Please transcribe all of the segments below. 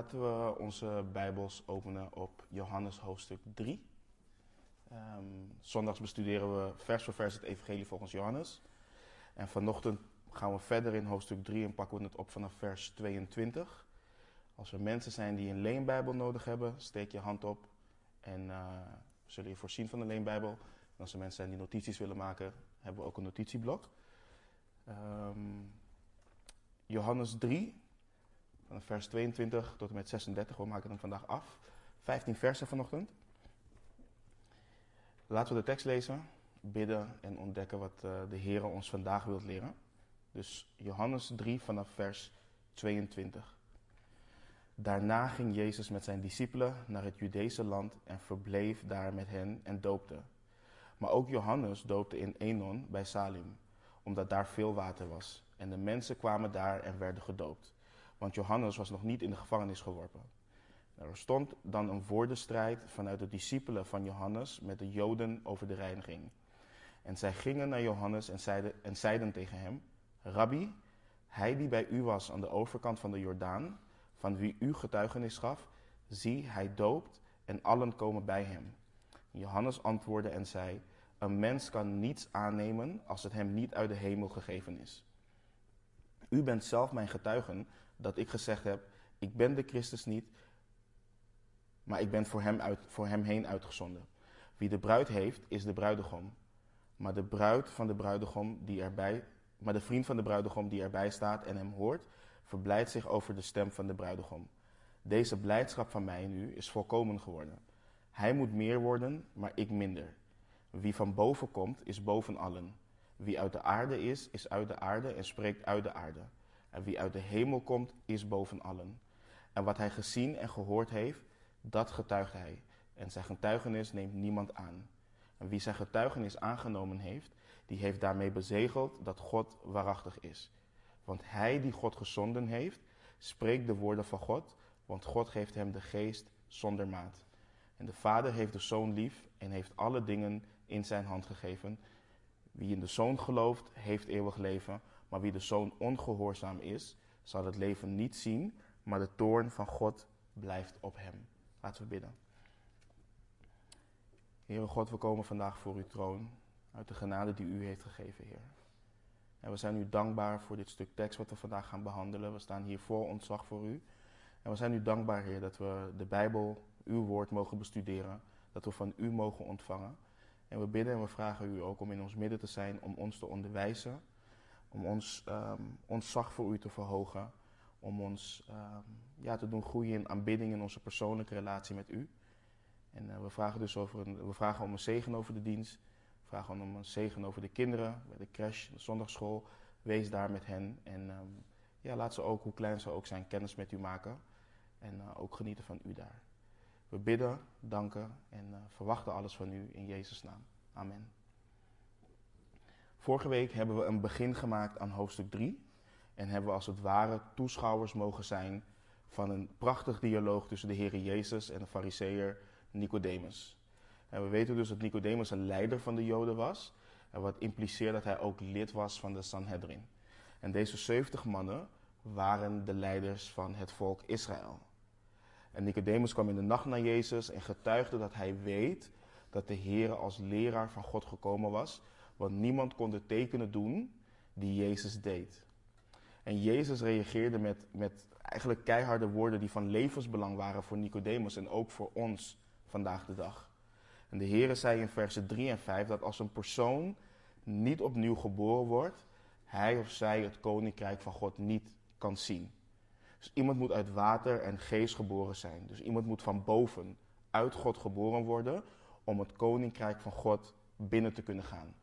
Laten we onze Bijbels openen op Johannes hoofdstuk 3. Ehm, zondags bestuderen we vers voor vers het Evangelie volgens Johannes. En vanochtend gaan we verder in hoofdstuk 3 en pakken we het op vanaf vers 22. Als er mensen zijn die een leenbijbel nodig hebben, steek je hand op en eh, we zullen je voorzien van een leenbijbel. En als er mensen zijn die notities willen maken, hebben we ook een notitieblok. Ehm, Johannes 3, van vers 22 tot en met 36. We maken hem vandaag af. 15 versen vanochtend. Laten we de tekst lezen, bidden en ontdekken wat uh, de Heer ons vandaag wilt leren. Dus Johannes 3 vanaf vers 22. Daarna ging Jezus met zijn discipelen naar het Judese land en verbleef daar met hen en doopte. Maar ook Johannes doopte in Enon bij Salim, omdat daar veel water was. En de mensen kwamen daar en werden gedoopt want Johannes was nog niet in de gevangenis geworpen. Er stond dan een woordenstrijd vanuit de discipelen van Johannes met de Joden over de reiniging. En zij gingen naar Johannes en zeiden, en zeiden tegen hem: Rabbi, hij die bij u was aan de overkant van de Jordaan, van wie u getuigenis gaf, zie, hij doopt en allen komen bij hem. Johannes antwoordde en zei: Een mens kan niets aannemen als het hem niet uit de hemel gegeven is. U bent zelf mijn getuigen dat ik gezegd heb: Ik ben de Christus niet, maar ik ben voor hem, uit, voor hem heen uitgezonden. Wie de bruid heeft, is de bruidegom. Maar de bruid van de bruidegom die erbij, maar de vriend van de bruidegom die erbij staat en hem hoort, verblijdt zich over de stem van de bruidegom. Deze blijdschap van mij nu is volkomen geworden. Hij moet meer worden, maar ik minder. Wie van boven komt, is boven allen. Wie uit de aarde is, is uit de aarde en spreekt uit de aarde. En wie uit de hemel komt, is boven allen. En wat hij gezien en gehoord heeft, dat getuigt hij. En zijn getuigenis neemt niemand aan. En wie zijn getuigenis aangenomen heeft, die heeft daarmee bezegeld dat God waarachtig is. Want hij die God gezonden heeft, spreekt de woorden van God, want God geeft hem de geest zonder maat. En de Vader heeft de Zoon lief en heeft alle dingen in zijn hand gegeven. Wie in de Zoon gelooft, heeft eeuwig leven. Maar wie de zoon ongehoorzaam is, zal het leven niet zien, maar de toorn van God blijft op hem. Laten we bidden. Heere God, we komen vandaag voor uw troon uit de genade die u heeft gegeven, Heer. En we zijn u dankbaar voor dit stuk tekst wat we vandaag gaan behandelen. We staan hier voor ontzag voor u. En we zijn u dankbaar, Heer, dat we de Bijbel, uw woord, mogen bestuderen. Dat we van u mogen ontvangen. En we bidden en we vragen u ook om in ons midden te zijn, om ons te onderwijzen om ons um, ontzag voor u te verhogen. Om ons um, ja, te doen groeien in aanbidding in onze persoonlijke relatie met u. En uh, we, vragen dus over een, we vragen om een zegen over de dienst. We vragen om een zegen over de kinderen bij de crash, de zondagschool. Wees daar met hen. En um, ja, laat ze ook, hoe klein ze ook zijn, kennis met u maken. En uh, ook genieten van u daar. We bidden, danken en uh, verwachten alles van u in Jezus' naam. Amen. Vorige week hebben we een begin gemaakt aan hoofdstuk 3. En hebben we als het ware toeschouwers mogen zijn van een prachtig dialoog tussen de Heer Jezus en de Fariseer Nicodemus. En we weten dus dat Nicodemus een leider van de Joden was. En wat impliceert dat hij ook lid was van de Sanhedrin. En deze 70 mannen waren de leiders van het volk Israël. En Nicodemus kwam in de nacht naar Jezus en getuigde dat hij weet dat de Heer als leraar van God gekomen was want niemand kon de tekenen doen die Jezus deed. En Jezus reageerde met, met eigenlijk keiharde woorden die van levensbelang waren voor Nicodemus en ook voor ons vandaag de dag. En de Heere zei in versen 3 en 5 dat als een persoon niet opnieuw geboren wordt, hij of zij het koninkrijk van God niet kan zien. Dus iemand moet uit water en geest geboren zijn. Dus iemand moet van boven uit God geboren worden om het koninkrijk van God binnen te kunnen gaan.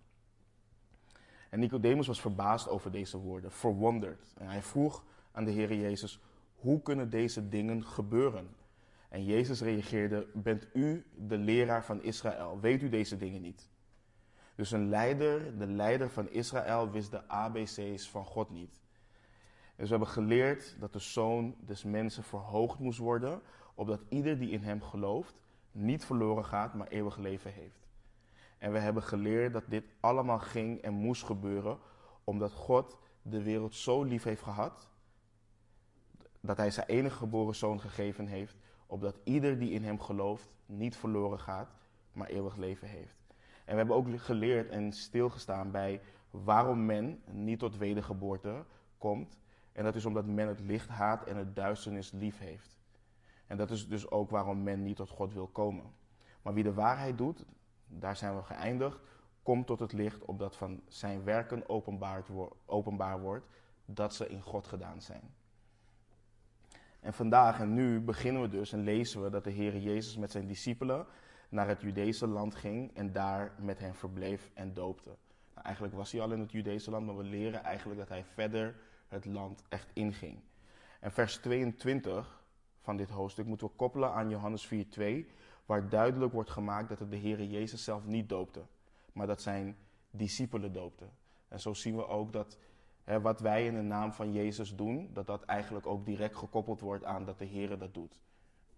En Nicodemus was verbaasd over deze woorden, verwonderd. En hij vroeg aan de Heer Jezus, hoe kunnen deze dingen gebeuren? En Jezus reageerde, bent u de leraar van Israël? Weet u deze dingen niet? Dus een leider, de leider van Israël, wist de ABC's van God niet. Dus we hebben geleerd dat de zoon des mensen verhoogd moest worden, opdat ieder die in hem gelooft niet verloren gaat, maar eeuwig leven heeft. En we hebben geleerd dat dit allemaal ging en moest gebeuren omdat God de wereld zo lief heeft gehad dat hij zijn enige geboren zoon gegeven heeft, opdat ieder die in hem gelooft niet verloren gaat, maar eeuwig leven heeft. En we hebben ook geleerd en stilgestaan bij waarom men niet tot wedergeboorte komt. En dat is omdat men het licht haat en het duisternis lief heeft. En dat is dus ook waarom men niet tot God wil komen. Maar wie de waarheid doet, daar zijn we geëindigd, komt tot het licht opdat van zijn werken openbaar wordt dat ze in God gedaan zijn. En vandaag en nu beginnen we dus en lezen we dat de Heer Jezus met zijn discipelen naar het Judese land ging en daar met hen verbleef en doopte. Nou, eigenlijk was hij al in het Judese land, maar we leren eigenlijk dat hij verder het land echt inging. En vers 22 van dit hoofdstuk moeten we koppelen aan Johannes 4:2, waar duidelijk wordt gemaakt dat het de Heer Jezus zelf niet doopte, maar dat zijn discipelen doopten. En zo zien we ook dat hè, wat wij in de naam van Jezus doen, dat dat eigenlijk ook direct gekoppeld wordt aan dat de Heer dat doet.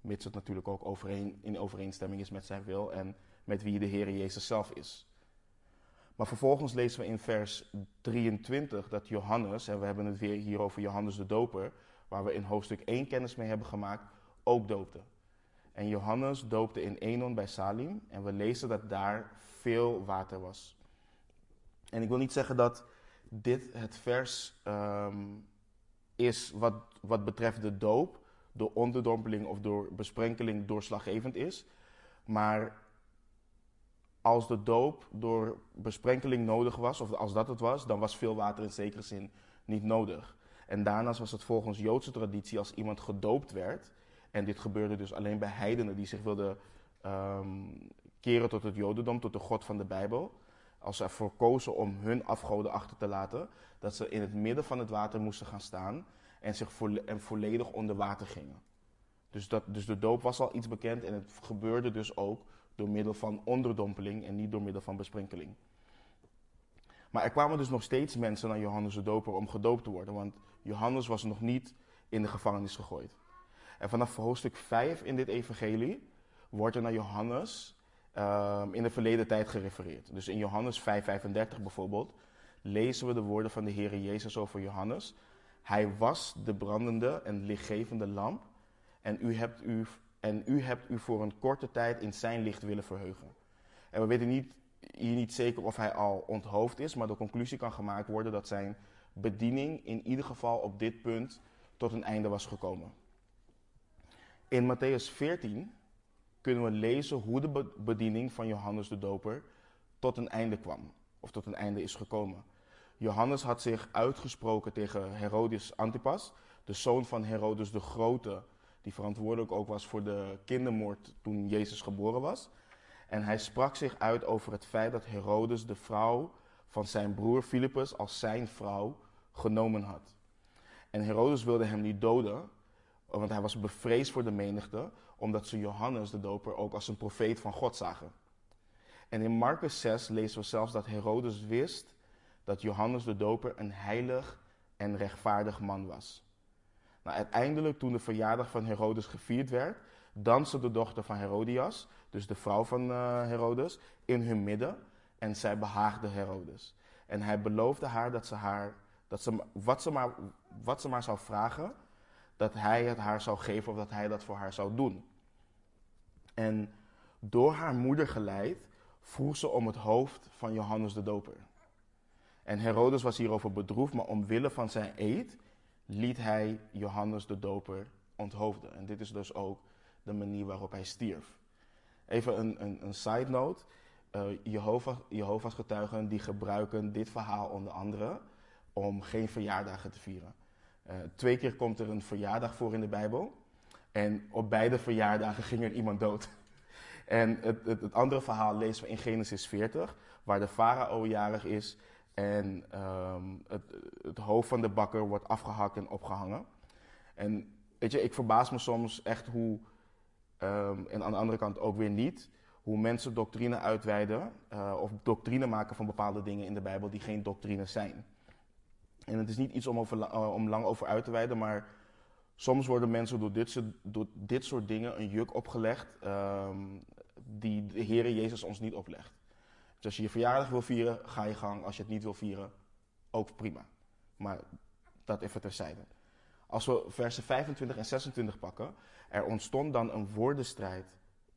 Mits het natuurlijk ook overeen, in overeenstemming is met zijn wil en met wie de Heer Jezus zelf is. Maar vervolgens lezen we in vers 23 dat Johannes, en we hebben het weer hier over Johannes de Doper, waar we in hoofdstuk 1 kennis mee hebben gemaakt, ook doopte. En Johannes doopte in Enon bij Salim en we lezen dat daar veel water was. En ik wil niet zeggen dat dit het vers ehm, is wat, wat betreft de doop, door onderdompeling of door besprenkeling doorslaggevend is. Maar als de doop door besprenkeling nodig was, of als dat het was, dan was veel water in zekere zin niet nodig. En daarnaast was het volgens Joodse traditie als iemand gedoopt werd, en dit gebeurde dus alleen bij heidenen die zich wilden ehm, keren tot het Jodendom, tot de God van de Bijbel, als ze ervoor kozen om hun afgoden achter te laten, dat ze in het midden van het water moesten gaan staan en zich en volledig onder water gingen. Dus, dat, dus de doop was al iets bekend en het gebeurde dus ook door middel van onderdompeling en niet door middel van besprenkeling. Maar er kwamen dus nog steeds mensen naar Johannes de Doper om gedoopt te worden, want Johannes was nog niet in de gevangenis gegooid. En vanaf hoofdstuk 5 in dit evangelie wordt er naar Johannes um, in de verleden tijd gerefereerd. Dus in Johannes 5:35 bijvoorbeeld lezen we de woorden van de Heer Jezus over Johannes. Hij was de brandende en lichtgevende lamp en u hebt u, en u hebt u voor een korte tijd in zijn licht willen verheugen. En we weten niet, hier niet zeker of hij al onthoofd is, maar de conclusie kan gemaakt worden dat zijn bediening in ieder geval op dit punt tot een einde was gekomen. In Matthäus 14 kunnen we lezen hoe de bediening van Johannes de Doper tot een einde kwam, of tot een einde is gekomen. Johannes had zich uitgesproken tegen Herodias Antipas, de zoon van Herodes de Grote, die verantwoordelijk ook was voor de kindermoord toen Jezus geboren was. En hij sprak zich uit over het feit dat Herodes de vrouw van zijn broer Filippus als zijn vrouw genomen had. En Herodes wilde hem niet doden, want hij was bevreesd voor de menigte, omdat ze Johannes de Doper ook als een profeet van God zagen. En in Marcus 6 lezen we zelfs dat Herodes wist dat Johannes de Doper een heilig en rechtvaardig man was. Nou, uiteindelijk, toen de verjaardag van Herodes gevierd werd, danste de dochter van Herodias, dus de vrouw van uh, Herodes, in hun midden en zij behaagde Herodes. En hij beloofde haar dat ze haar, dat ze, wat, ze maar, wat ze maar zou vragen, dat hij het haar zou geven of dat hij dat voor haar zou doen. En door haar moeder geleid vroeg ze om het hoofd van Johannes de Doper. En Herodes was hierover bedroefd, maar omwille van zijn eed liet hij Johannes de Doper onthoofden. En dit is dus ook de manier waarop hij stierf. Even een, een, een side note. Uh, Jehovah, Jehovah's getuigen die gebruiken dit verhaal onder andere om geen verjaardagen te vieren. Uh, twee keer komt er een verjaardag voor in de Bijbel. En op beide verjaardagen ging er iemand dood. En het, het, het andere verhaal lezen we in Genesis 40, waar de farao jarig is en ehm, het, het, hoofd van de bakker wordt afgehakt en opgehangen. En weet je, ik verbaas me soms echt hoe, um, en aan de andere kant ook weer niet, hoe mensen doctrine uitweiden uh, of doctrine maken van bepaalde dingen in de Bijbel die geen doctrine zijn. En het is niet iets om, over, uh, om lang over uit te wijden, maar soms worden mensen door dit, door dit soort dingen een juk opgelegd um, die de Heer Jezus ons niet oplegt. Dus als je je verjaardag wil vieren, ga je gang. Als je het niet wil vieren, ook prima. Maar dat even terzijde. Als we versen 25 en 26 pakken, er ontstond dan een woordenstrijd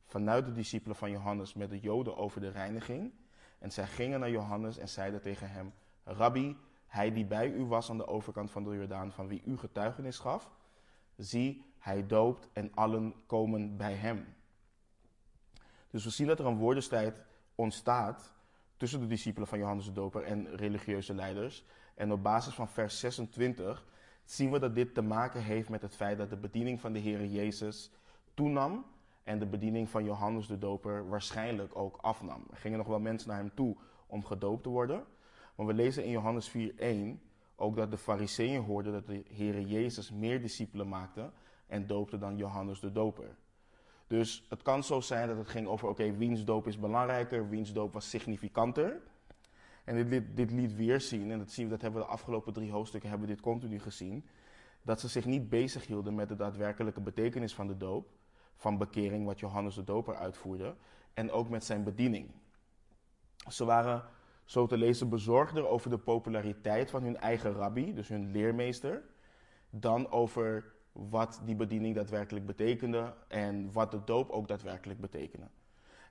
vanuit de discipelen van Johannes met de Joden over de reiniging. En zij gingen naar Johannes en zeiden tegen hem: Rabbi, hij die bij u was aan de overkant van de Jordaan, van wie u getuigenis gaf, zie, hij doopt en allen komen bij hem. Dus we zien dat er een woordenstrijd ontstaat tussen de discipelen van Johannes de Doper en religieuze leiders. En op basis van vers 26 zien we dat dit te maken heeft met het feit dat de bediening van de Heer Jezus toenam en de bediening van Johannes de Doper waarschijnlijk ook afnam. Er gingen nog wel mensen naar hem toe om gedoopt te worden. Maar we lezen in Johannes 4:1 ook dat de Fariseeën hoorden dat de Heer Jezus meer discipelen maakte en doopte dan Johannes de Doper. Dus het kan zo zijn dat het ging over, oké, wiens doop is belangrijker, wiens doop was significanter. En dit dit liet weer zien, en dat, zien we, dat hebben we de afgelopen drie hoofdstukken hebben we dit continu gezien, dat ze zich niet bezig hielden met de daadwerkelijke betekenis van de doop, van bekering, wat Johannes de Doper uitvoerde, en ook met zijn bediening. Ze waren, zo te lezen, bezorgder over de populariteit van hun eigen rabbi, dus hun leermeester, dan over wat die bediening daadwerkelijk betekende en wat de doop ook daadwerkelijk betekende.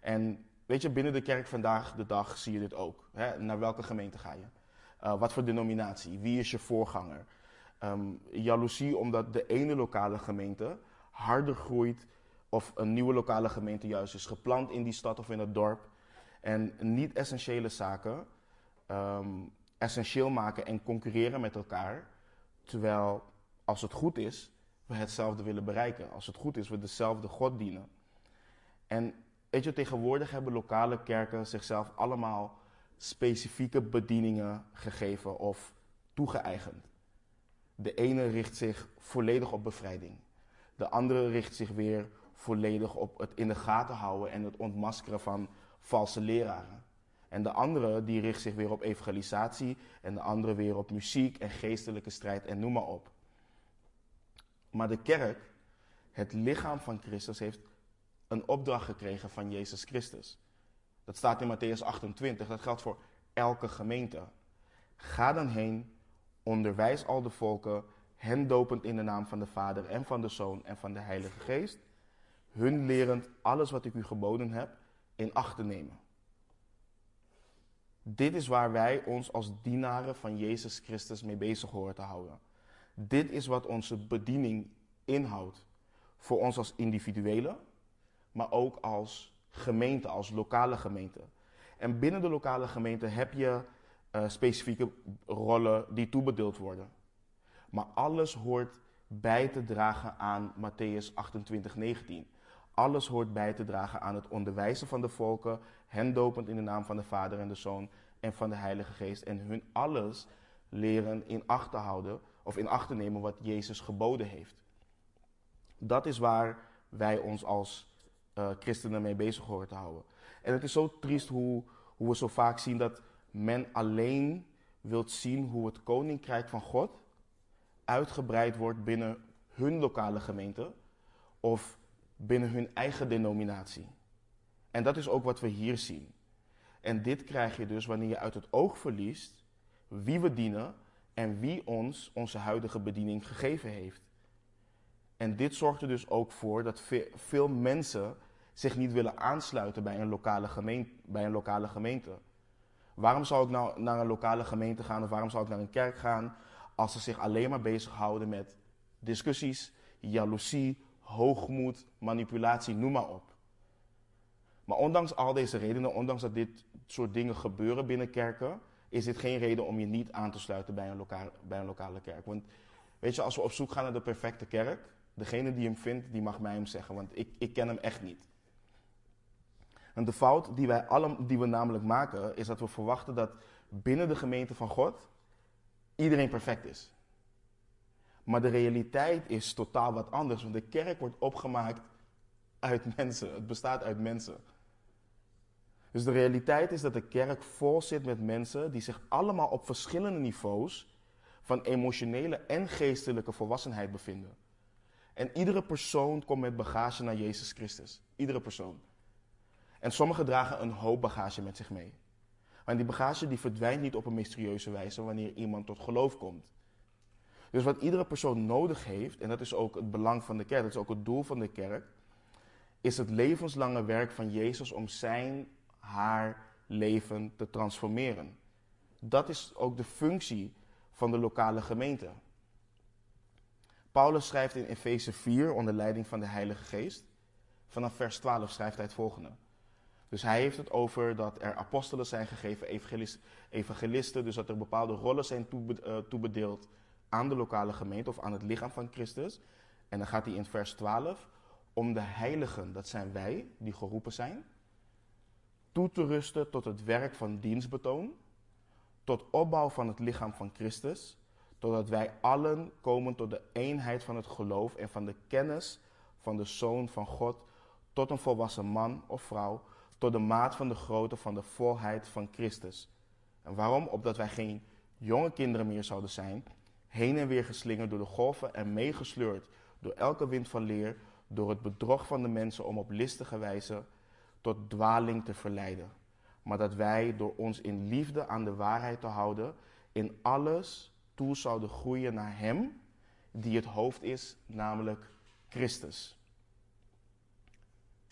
En weet je, binnen de kerk vandaag de dag zie je dit ook. Hè? Naar welke gemeente ga je? Uh, wat voor denominatie? Wie is je voorganger? Um, jaloezie omdat de ene lokale gemeente harder groeit of een nieuwe lokale gemeente juist is geplant in die stad of in het dorp. En niet essentiële zaken um, essentieel maken en concurreren met elkaar. Terwijl als het goed is, we hetzelfde willen bereiken. Als het goed is, we dezelfde God dienen. En weet je, tegenwoordig hebben lokale kerken zichzelf allemaal specifieke bedieningen gegeven of toegeëigend. De ene richt zich volledig op bevrijding. De andere richt zich weer volledig op het in de gaten houden en het ontmaskeren van valse leraren. En de andere die richt zich weer op evangelisatie en de andere weer op muziek en geestelijke strijd en noem maar op. Maar de kerk, het lichaam van Christus, heeft een opdracht gekregen van Jezus Christus. Dat staat in Matthäus 28, dat geldt voor elke gemeente. Ga dan heen, onderwijs al de volken, hen dopend in de naam van de Vader en van de Zoon en van de Heilige Geest, hun lerend alles wat ik u geboden heb in acht te nemen. Dit is waar wij ons als dienaren van Jezus Christus mee bezig horen te houden. Dit is wat onze bediening inhoudt. Voor ons als individuele, maar ook als gemeente, als lokale gemeente. En binnen de lokale gemeente heb je uh, specifieke rollen die toebedeeld worden. Maar alles hoort bij te dragen aan Matthäus 28, 19. Alles hoort bij te dragen aan het onderwijzen van de volken, hen dopend in de naam van de Vader en de Zoon en van de Heilige Geest. En hun alles leren in acht te houden of in acht te nemen wat Jezus geboden heeft. Dat is waar wij ons als uh, christenen mee bezig horen te houden. En het is zo triest hoe, hoe we zo vaak zien dat men alleen wilt zien hoe het koninkrijk van God uitgebreid wordt binnen hun lokale gemeente of binnen hun eigen denominatie. En dat is ook wat we hier zien. En dit krijg je dus wanneer je uit het oog verliest wie we dienen en wie ons onze huidige bediening gegeven heeft. En dit zorgt er dus ook voor dat veel mensen zich niet willen aansluiten bij een lokale gemeente. Bij een lokale gemeente. Waarom zou ik nou naar een lokale gemeente gaan of waarom zou ik naar een kerk gaan als ze zich alleen maar bezighouden met discussies, jaloezie, hoogmoed, manipulatie, noem maar op. Maar ondanks al deze redenen, ondanks dat dit soort dingen gebeuren binnen kerken, is dit geen reden om je niet aan te sluiten bij een, lokale, bij een lokale kerk. Want weet je, als we op zoek gaan naar de perfecte kerk, degene die hem vindt, die mag mij hem zeggen, want ik, ik ken hem echt niet. En de fout die wij allen, die we namelijk maken, is dat we verwachten dat binnen de gemeente van God iedereen perfect is. Maar de realiteit is totaal wat anders, want de kerk wordt opgemaakt uit mensen. Het bestaat uit mensen. Dus de realiteit is dat de kerk vol zit met mensen die zich allemaal op verschillende niveaus van emotionele en geestelijke volwassenheid bevinden. En iedere persoon komt met bagage naar Jezus Christus. Iedere persoon. En sommigen dragen een hoop bagage met zich mee. Maar die bagage die verdwijnt niet op een mysterieuze wijze wanneer iemand tot geloof komt. Dus wat iedere persoon nodig heeft, en dat is ook het belang van de kerk, dat is ook het doel van de kerk, is het levenslange werk van Jezus om zijn, haar leven te transformeren. Dat is ook de functie van de lokale gemeente. Paulus schrijft in Efeze 4 onder leiding van de Heilige Geest. Vanaf vers 12 schrijft hij het volgende. Dus hij heeft het over dat er apostelen zijn gegeven, evangelisten, dus dat er bepaalde rollen zijn eh, toebedeeld aan de lokale gemeente of aan het lichaam van Christus. En dan gaat hij in vers 12 om de heiligen, dat zijn wij die geroepen zijn, toe te rusten tot het werk van dienstbetoon, tot opbouw van het lichaam van Christus, totdat wij allen komen tot de eenheid van het geloof en van de kennis van de Zoon van God, tot een volwassen man of vrouw, tot de maat van de grootte van de volheid van Christus. En waarom? Opdat wij geen jonge kinderen meer zouden zijn, heen en weer geslingerd door de golven en meegesleurd door elke wind van leer, door het bedrog van de mensen om op listige wijze tot dwaling te verleiden. Maar dat wij door ons in liefde aan de waarheid te houden, in alles toe zouden groeien naar Hem, die het hoofd is, namelijk Christus.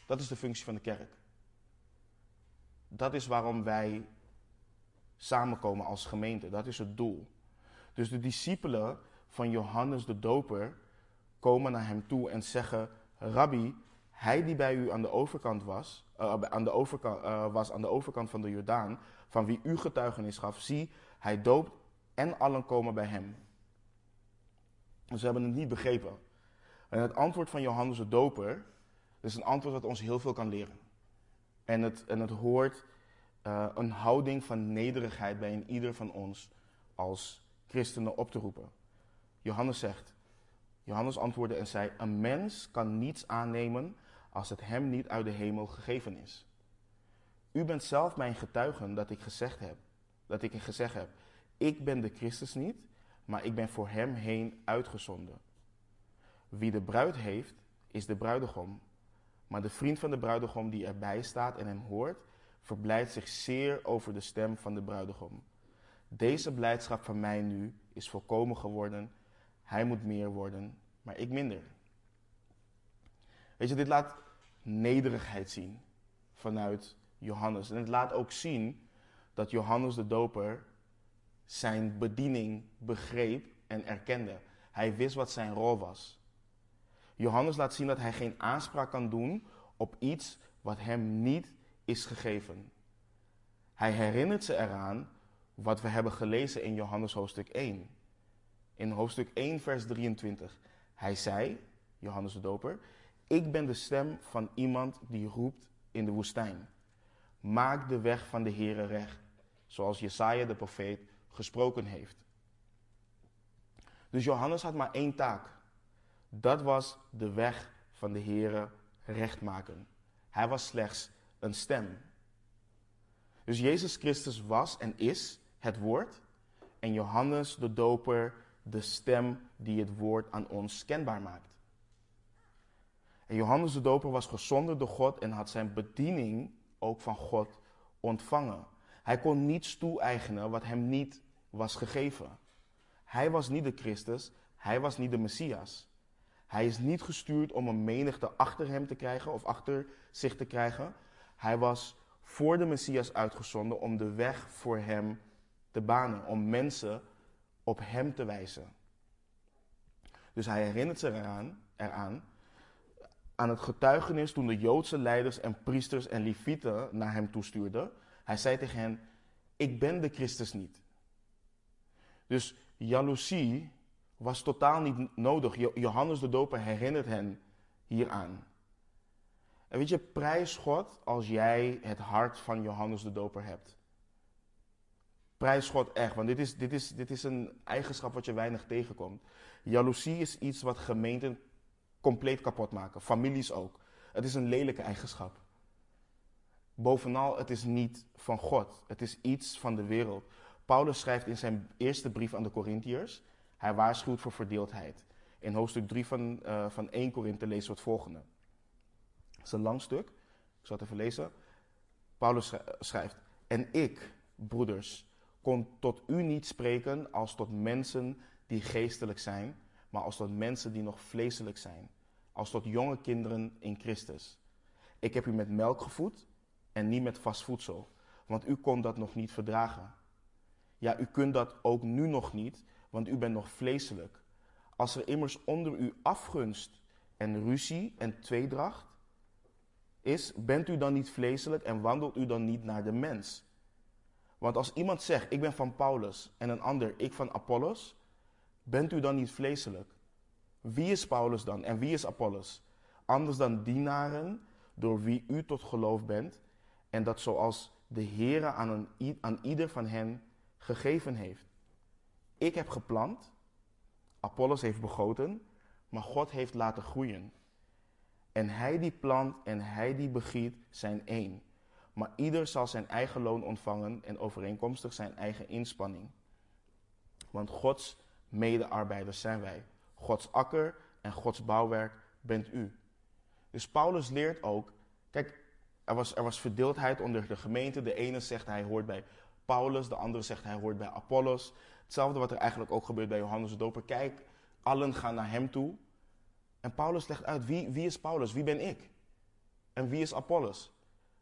Dat is de functie van de kerk. Dat is waarom wij samenkomen als gemeente. Dat is het doel. Dus de discipelen van Johannes de Doper komen naar hem toe en zeggen: Rabbi, hij die bij u aan de overkant was, uh, aan de overkant, uh, was aan de overkant van de Jordaan, van wie u getuigenis gaf, zie, hij doopt en allen komen bij hem. Ze hebben het niet begrepen. En het antwoord van Johannes de Doper is een antwoord dat ons heel veel kan leren. En het, en het hoort uh, een houding van nederigheid bij een ieder van ons als christenen op te roepen. Johannes zegt, Johannes antwoordde en zei: Een mens kan niets aannemen als het hem niet uit de hemel gegeven is. U bent zelf mijn getuigen dat ik gezegd heb, dat ik gezegd heb: Ik ben de Christus niet, maar ik ben voor hem heen uitgezonden. Wie de bruid heeft, is de bruidegom. Maar de vriend van de bruidegom die erbij staat en hem hoort, verblijdt zich zeer over de stem van de bruidegom. Deze blijdschap van mij nu is volkomen geworden. Hij moet meer worden, maar ik minder. Weet je, dit laat nederigheid zien vanuit Johannes. En het laat ook zien dat Johannes de Doper zijn bediening begreep en erkende. Hij wist wat zijn rol was. Johannes laat zien dat hij geen aanspraak kan doen op iets wat hem niet is gegeven. Hij herinnert ze eraan wat we hebben gelezen in Johannes hoofdstuk 1. In hoofdstuk 1, vers 23. Hij zei, Johannes de Doper, ik ben de stem van iemand die roept in de woestijn. Maak de weg van de Heere recht, zoals Jesaja de profeet gesproken heeft. Dus Johannes had maar één taak. Dat was de weg van de Heere recht maken. Hij was slechts een stem. Dus Jezus Christus was en is het woord en Johannes de Doper de stem die het woord aan ons kenbaar maakt. En Johannes de Doper was gezonden door God en had zijn bediening ook van God ontvangen. Hij kon niets toe-eigenen wat hem niet was gegeven. Hij was niet de Christus, hij was niet de Messias. Hij is niet gestuurd om een menigte achter hem te krijgen of achter zich te krijgen. Hij was voor de Messias uitgezonden om de weg voor hem te banen, om mensen op hem te wijzen. Dus hij herinnert zich eraan, eraan aan het getuigenis toen de Joodse leiders en priesters en levieten naar hem toestuurden. Hij zei tegen hen, ik ben de Christus niet. Dus jaloezie was totaal niet nodig. Johannes de Doper herinnert hen hieraan. En weet je, prijs God als jij het hart van Johannes de Doper hebt. Prijs God echt, want dit is, dit, is, dit is een eigenschap wat je weinig tegenkomt. Jaloezie is iets wat gemeenten compleet kapot maken, families ook. Het is een lelijke eigenschap. Bovenal, het is niet van God. Het is iets van de wereld. Paulus schrijft in zijn eerste brief aan de Corinthiërs, hij waarschuwt voor verdeeldheid. In hoofdstuk 3 van, uh, van 1 Korinthe lezen we het volgende. Het is een lang stuk. Ik zal het even lezen. Paulus schrijft: En ik, broeders, kon tot u niet spreken als tot mensen die geestelijk zijn, maar als tot mensen die nog vleeselijk zijn. Als tot jonge kinderen in Christus. Ik heb u met melk gevoed en niet met vast voedsel, want u kon dat nog niet verdragen. Ja, u kunt dat ook nu nog niet, want u bent nog vleeselijk. Als er immers onder u afgunst en ruzie en tweedracht is, bent u dan niet vleeselijk en wandelt u dan niet naar de mens? Want als iemand zegt, ik ben van Paulus en een ander, ik van Apollos, bent u dan niet vleeselijk? Wie is Paulus dan en wie is Apollos? Anders dan dienaren door wie u tot geloof bent en dat zoals de Heere aan, aan ieder van hen gegeven heeft. Ik heb geplant, Apollos heeft begoten, maar God heeft laten groeien. En hij die plant en hij die begiet zijn één. Maar ieder zal zijn eigen loon ontvangen en overeenkomstig zijn eigen inspanning. Want Gods medearbeiders zijn wij. Gods akker en Gods bouwwerk bent u. Dus Paulus leert ook, kijk, er was, er was verdeeldheid onder de gemeente. De ene zegt hij hoort bij Paulus, de andere zegt hij hoort bij Apollos. Hetzelfde wat er eigenlijk ook gebeurt bij Johannes de Doper. Kijk, allen gaan naar hem toe. En Paulus legt uit, wie, wie is Paulus? Wie ben ik? En wie is Apollos?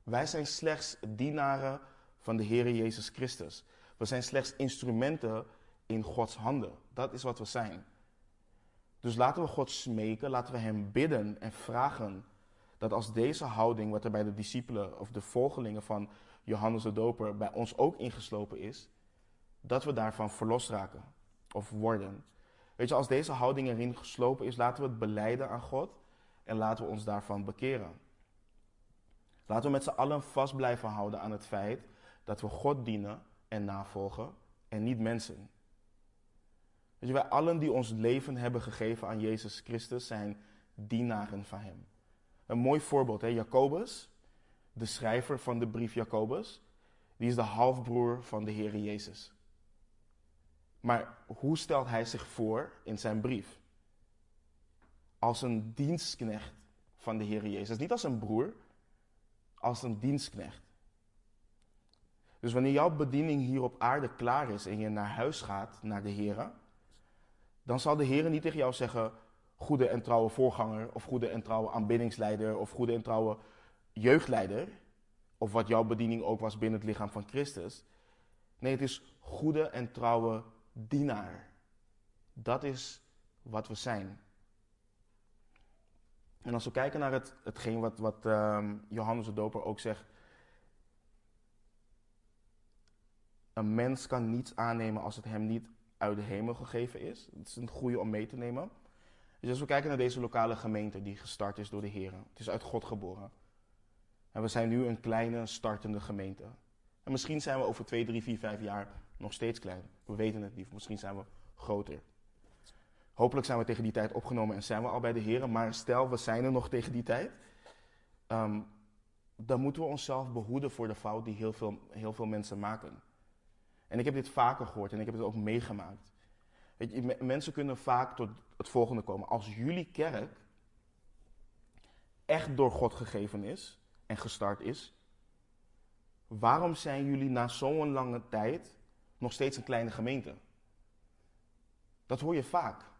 Wij zijn slechts dienaren van de Heer Jezus Christus. We zijn slechts instrumenten in Gods handen. Dat is wat we zijn. Dus laten we God smeken, laten we Hem bidden en vragen dat als deze houding, wat er bij de discipelen of de volgelingen van Johannes de Doper bij ons ook ingeslopen is, dat we daarvan verlost raken of worden. Weet je, als deze houding erin geslopen is, laten we het beleiden aan God en laten we ons daarvan bekeren. Laten we met z'n allen vast blijven houden aan het feit dat we God dienen en navolgen en niet mensen. Weet je, wij allen die ons leven hebben gegeven aan Jezus Christus zijn dienaren van Hem. Een mooi voorbeeld, hè? Jacobus, de schrijver van de brief Jacobus, die is de halfbroer van de Heer Jezus. Maar hoe stelt hij zich voor in zijn brief? Als een dienstknecht van de Heer Jezus. Niet als een broer, als een dienstknecht. Dus wanneer jouw bediening hier op aarde klaar is en je naar huis gaat, naar de Heer, dan zal de Heer niet tegen jou zeggen, goede en trouwe voorganger, of goede en trouwe aanbiddingsleider, of goede en trouwe jeugdleider, of wat jouw bediening ook was binnen het lichaam van Christus. Nee, het is goede en trouwe dienaar. Dat is wat we zijn. En als we kijken naar het, hetgeen wat, wat ehm, Johannes de Doper ook zegt. Een mens kan niets aannemen als het hem niet uit de hemel gegeven is. Het is een goede om mee te nemen. Dus als we kijken naar deze lokale gemeente die gestart is door de Heer. Het is uit God geboren. En we zijn nu een kleine startende gemeente. En misschien zijn we over 2, 3, 4, 5 jaar nog steeds klein. We weten het niet. Misschien zijn we groter. Hopelijk zijn we tegen die tijd opgenomen en zijn we al bij de Heer. Maar stel, we zijn er nog tegen die tijd. Um, dan moeten we onszelf behoeden voor de fout die heel veel, heel veel mensen maken. En ik heb dit vaker gehoord en ik heb het ook meegemaakt. Weet je, mensen kunnen vaak tot het volgende komen. Als jullie kerk echt door God gegeven is en gestart is, waarom zijn jullie na zo'n lange tijd nog steeds een kleine gemeente? Dat hoor je vaak.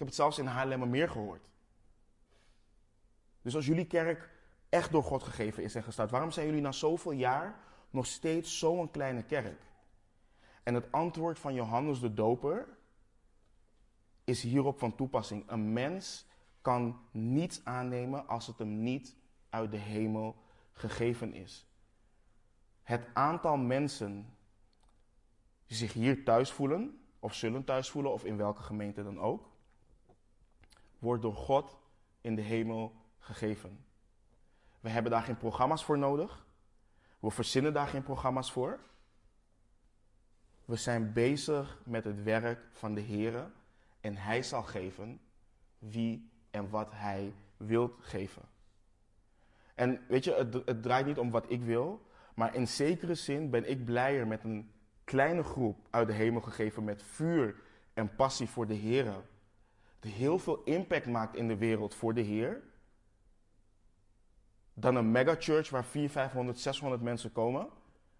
Ik heb het zelfs in Haarlemmermeer gehoord. Dus als jullie kerk echt door God gegeven is en gestart, waarom zijn jullie na zoveel jaar nog steeds zo'n kleine kerk? En het antwoord van Johannes de Doper is hierop van toepassing. Een mens kan niets aannemen als het hem niet uit de hemel gegeven is. Het aantal mensen die zich hier thuis voelen, of zullen thuis voelen, of in welke gemeente dan ook, wordt door God in de hemel gegeven. We hebben daar geen programma's voor nodig. We verzinnen daar geen programma's voor. We zijn bezig met het werk van de Heer en Hij zal geven wie en wat Hij wilt geven. En weet je, het, het draait niet om wat ik wil, maar in zekere zin ben ik blijer met een kleine groep uit de hemel gegeven met vuur en passie voor de Heer. Die heel veel impact maakt in de wereld voor de Heer. Dan een megachurch waar 400, 500, 600 mensen komen.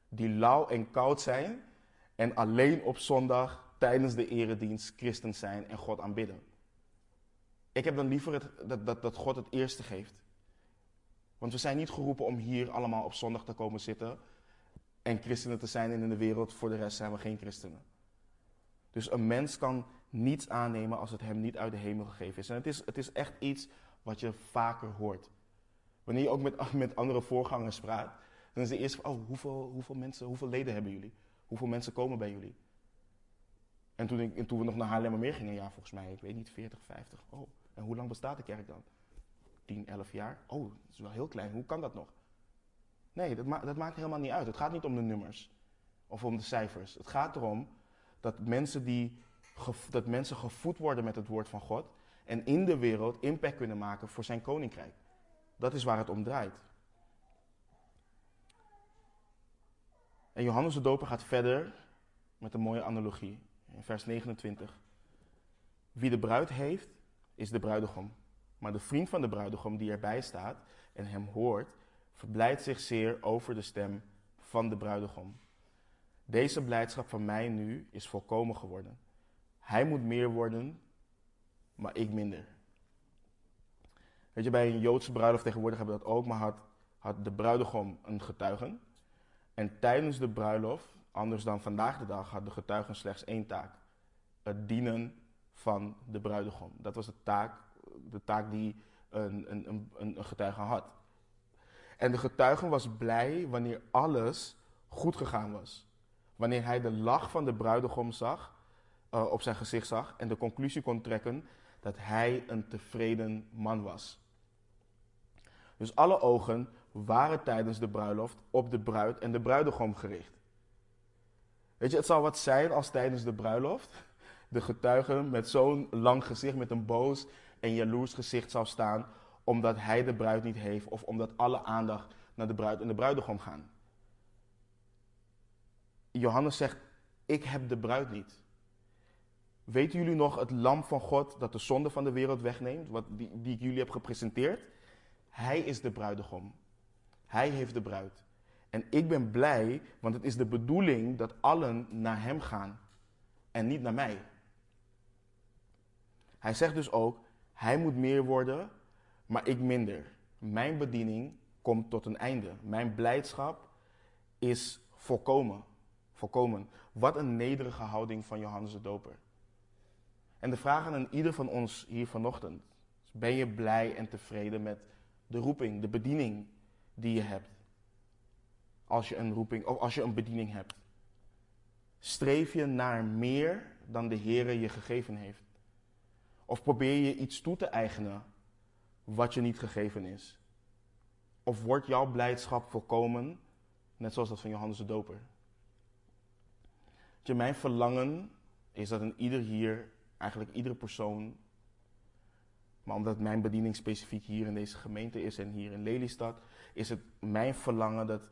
Die lauw en koud zijn. En alleen op zondag tijdens de eredienst christen zijn en God aanbidden. Ik heb dan liever het, dat, dat, dat God het eerste geeft. Want we zijn niet geroepen om hier allemaal op zondag te komen zitten en christenen te zijn in de wereld voor de rest zijn we geen christenen. Dus een mens kan niets aannemen als het hem niet uit de hemel gegeven is. En het is, het is echt iets wat je vaker hoort. Wanneer je ook met, met andere voorgangers praat, dan is de eerste oh, hoeveel, hoeveel mensen, hoeveel leden hebben jullie? Hoeveel mensen komen bij jullie? En toen, ik, en toen we nog naar Haarlemmermeer gingen, ja, volgens mij, ik weet niet, 40, 50. Oh, en hoe lang bestaat de kerk dan? 10, 11 jaar? Oh, dat is wel heel klein. Hoe kan dat nog? Nee, dat, dat maakt helemaal niet uit. Het gaat niet om de nummers of om de cijfers. Het gaat erom dat mensen, die, dat mensen gevoed worden met het woord van God en in de wereld impact kunnen maken voor zijn koninkrijk. Dat is waar het om draait. En Johannes de Doper gaat verder met een mooie analogie in vers 29. Wie de bruid heeft, is de bruidegom. Maar de vriend van de bruidegom die erbij staat en hem hoort, verblijdt zich zeer over de stem van de bruidegom. Deze blijdschap van mij nu is volkomen geworden. Hij moet meer worden, maar ik minder. Weet je, bij een Joodse bruiloft tegenwoordig hebben we dat ook, maar had, had de bruidegom een getuigen. En tijdens de bruiloft, anders dan vandaag de dag, had de getuigen slechts één taak: het dienen van de bruidegom. Dat was de taak, de taak die een, een, een, een getuige had. En de getuige was blij wanneer alles goed gegaan was. Wanneer hij de lach van de bruidegom zag, uh, op zijn gezicht zag en de conclusie kon trekken dat hij een tevreden man was. Dus alle ogen waren tijdens de bruiloft op de bruid en de bruidegom gericht. Weet je, het zal wat zijn als tijdens de bruiloft de getuige met zo'n lang gezicht, met een boos en jaloers gezicht zou staan, omdat hij de bruid niet heeft of omdat alle aandacht naar de bruid en de bruidegom gaan. Johannes zegt, ik heb de bruid niet. Weten jullie nog het lam van God dat de zonde van de wereld wegneemt, wat die, die ik jullie heb gepresenteerd? Hij is de bruidegom. Hij heeft de bruid. En ik ben blij, want het is de bedoeling dat allen naar hem gaan en niet naar mij. Hij zegt dus ook, hij moet meer worden, maar ik minder. Mijn bediening komt tot een einde. Mijn blijdschap is volkomen. Volkomen. Wat een nederige houding van Johannes de Doper. En de vraag aan ieder van ons hier vanochtend. Ben je blij en tevreden met de roeping, de bediening die je hebt? Als je een roeping of als je een bediening hebt. Streef je naar meer dan de Heer je gegeven heeft? Of probeer je iets toe te eigenen wat je niet gegeven is? Of wordt jouw blijdschap volkomen, net zoals dat van Johannes de Doper? Mijn verlangen is dat in ieder hier, eigenlijk iedere persoon, maar omdat mijn bediening specifiek hier in deze gemeente is en hier in Lelystad, is het mijn verlangen dat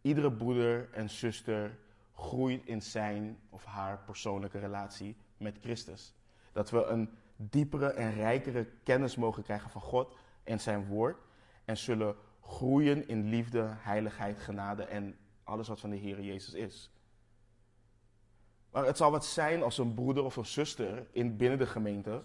iedere broeder en zuster groeit in zijn of haar persoonlijke relatie met Christus. Dat we een diepere en rijkere kennis mogen krijgen van God en zijn woord. En zullen groeien in liefde, heiligheid, genade en alles wat van de Heer Jezus is. Maar het zal wat zijn als een broeder of een zuster in, binnen de gemeente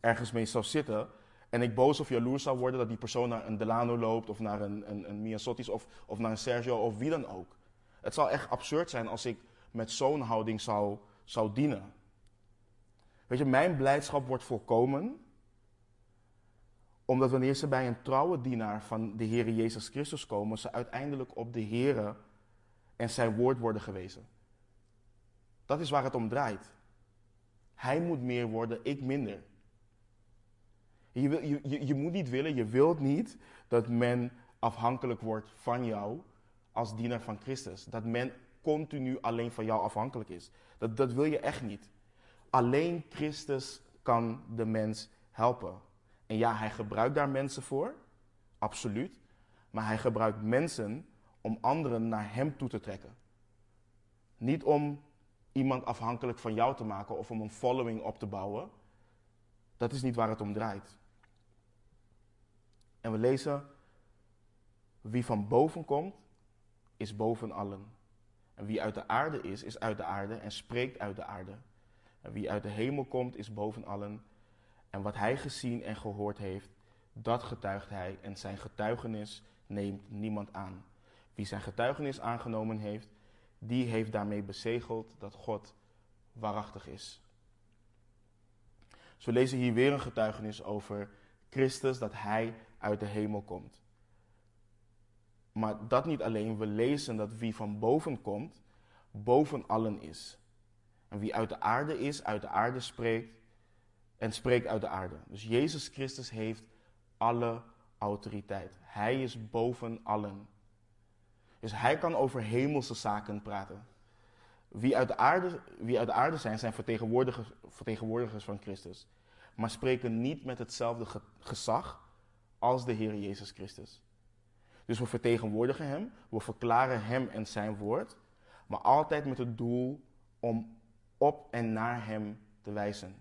ergens mee zou zitten. En ik boos of jaloers zou worden dat die persoon naar een Delano loopt of naar een, een, een of, of naar een Sergio of wie dan ook. Het zal echt absurd zijn als ik met zo'n houding zou, zou dienen. Weet je, mijn blijdschap wordt volkomen. Omdat wanneer ze bij een trouwe dienaar van de Heer Jezus Christus komen, ze uiteindelijk op de Heer en zijn woord worden gewezen. Dat is waar het om draait. Hij moet meer worden, ik minder. Je, wil, je, je, je moet niet willen, je wilt niet dat men afhankelijk wordt van jou als dienaar van Christus. Dat men continu alleen van jou afhankelijk is. Dat, dat wil je echt niet. Alleen Christus kan de mens helpen. En ja, hij gebruikt daar mensen voor, absoluut. Maar hij gebruikt mensen om anderen naar hem toe te trekken. Niet om iemand afhankelijk van jou te maken of om een following op te bouwen. Dat is niet waar het om draait. En we lezen: Wie van boven komt, is boven allen. En wie uit de aarde is, is uit de aarde en spreekt uit de aarde. En wie uit de hemel komt, is boven allen. En wat hij gezien en gehoord heeft, dat getuigt hij. En zijn getuigenis neemt niemand aan. Wie zijn getuigenis aangenomen heeft, die heeft daarmee bezegeld dat God waarachtig is. Dus we lezen hier weer een getuigenis over Christus, dat hij uit de hemel komt. Maar dat niet alleen, we lezen dat wie van boven komt, boven allen is. En wie uit de aarde is, uit de aarde spreekt en spreekt uit de aarde. Dus Jezus Christus heeft alle autoriteit. Hij is boven allen. Dus hij kan over hemelse zaken praten. Wie uit de aarde, wie uit de aarde zijn, zijn vertegenwoordigers, vertegenwoordigers van Christus. Maar spreken niet met hetzelfde gezag als de Heer Jezus Christus. Dus we vertegenwoordigen Hem, we verklaren Hem en Zijn woord, maar altijd met het doel om op en naar Hem te wijzen.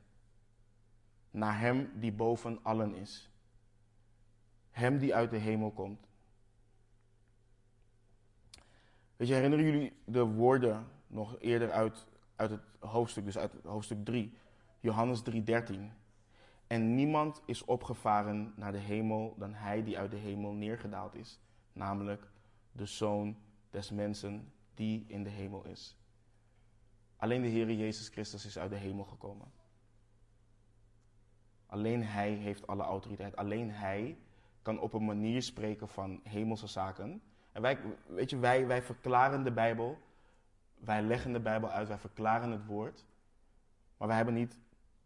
Naar Hem die boven allen is. Hem die uit de hemel komt. Weet je, herinneren jullie de woorden nog eerder uit, uit het hoofdstuk, dus uit hoofdstuk 3, Johannes 3:13. En niemand is opgevaren naar de hemel dan hij die uit de hemel neergedaald is, namelijk de Zoon des mensen die in de hemel is. Alleen de Heer Jezus Christus is uit de hemel gekomen. Alleen Hij heeft alle autoriteit. Alleen Hij kan op een manier spreken van hemelse zaken. En wij, weet je, wij, wij verklaren de Bijbel. Wij leggen de Bijbel uit, wij verklaren het woord. Maar wij hebben niet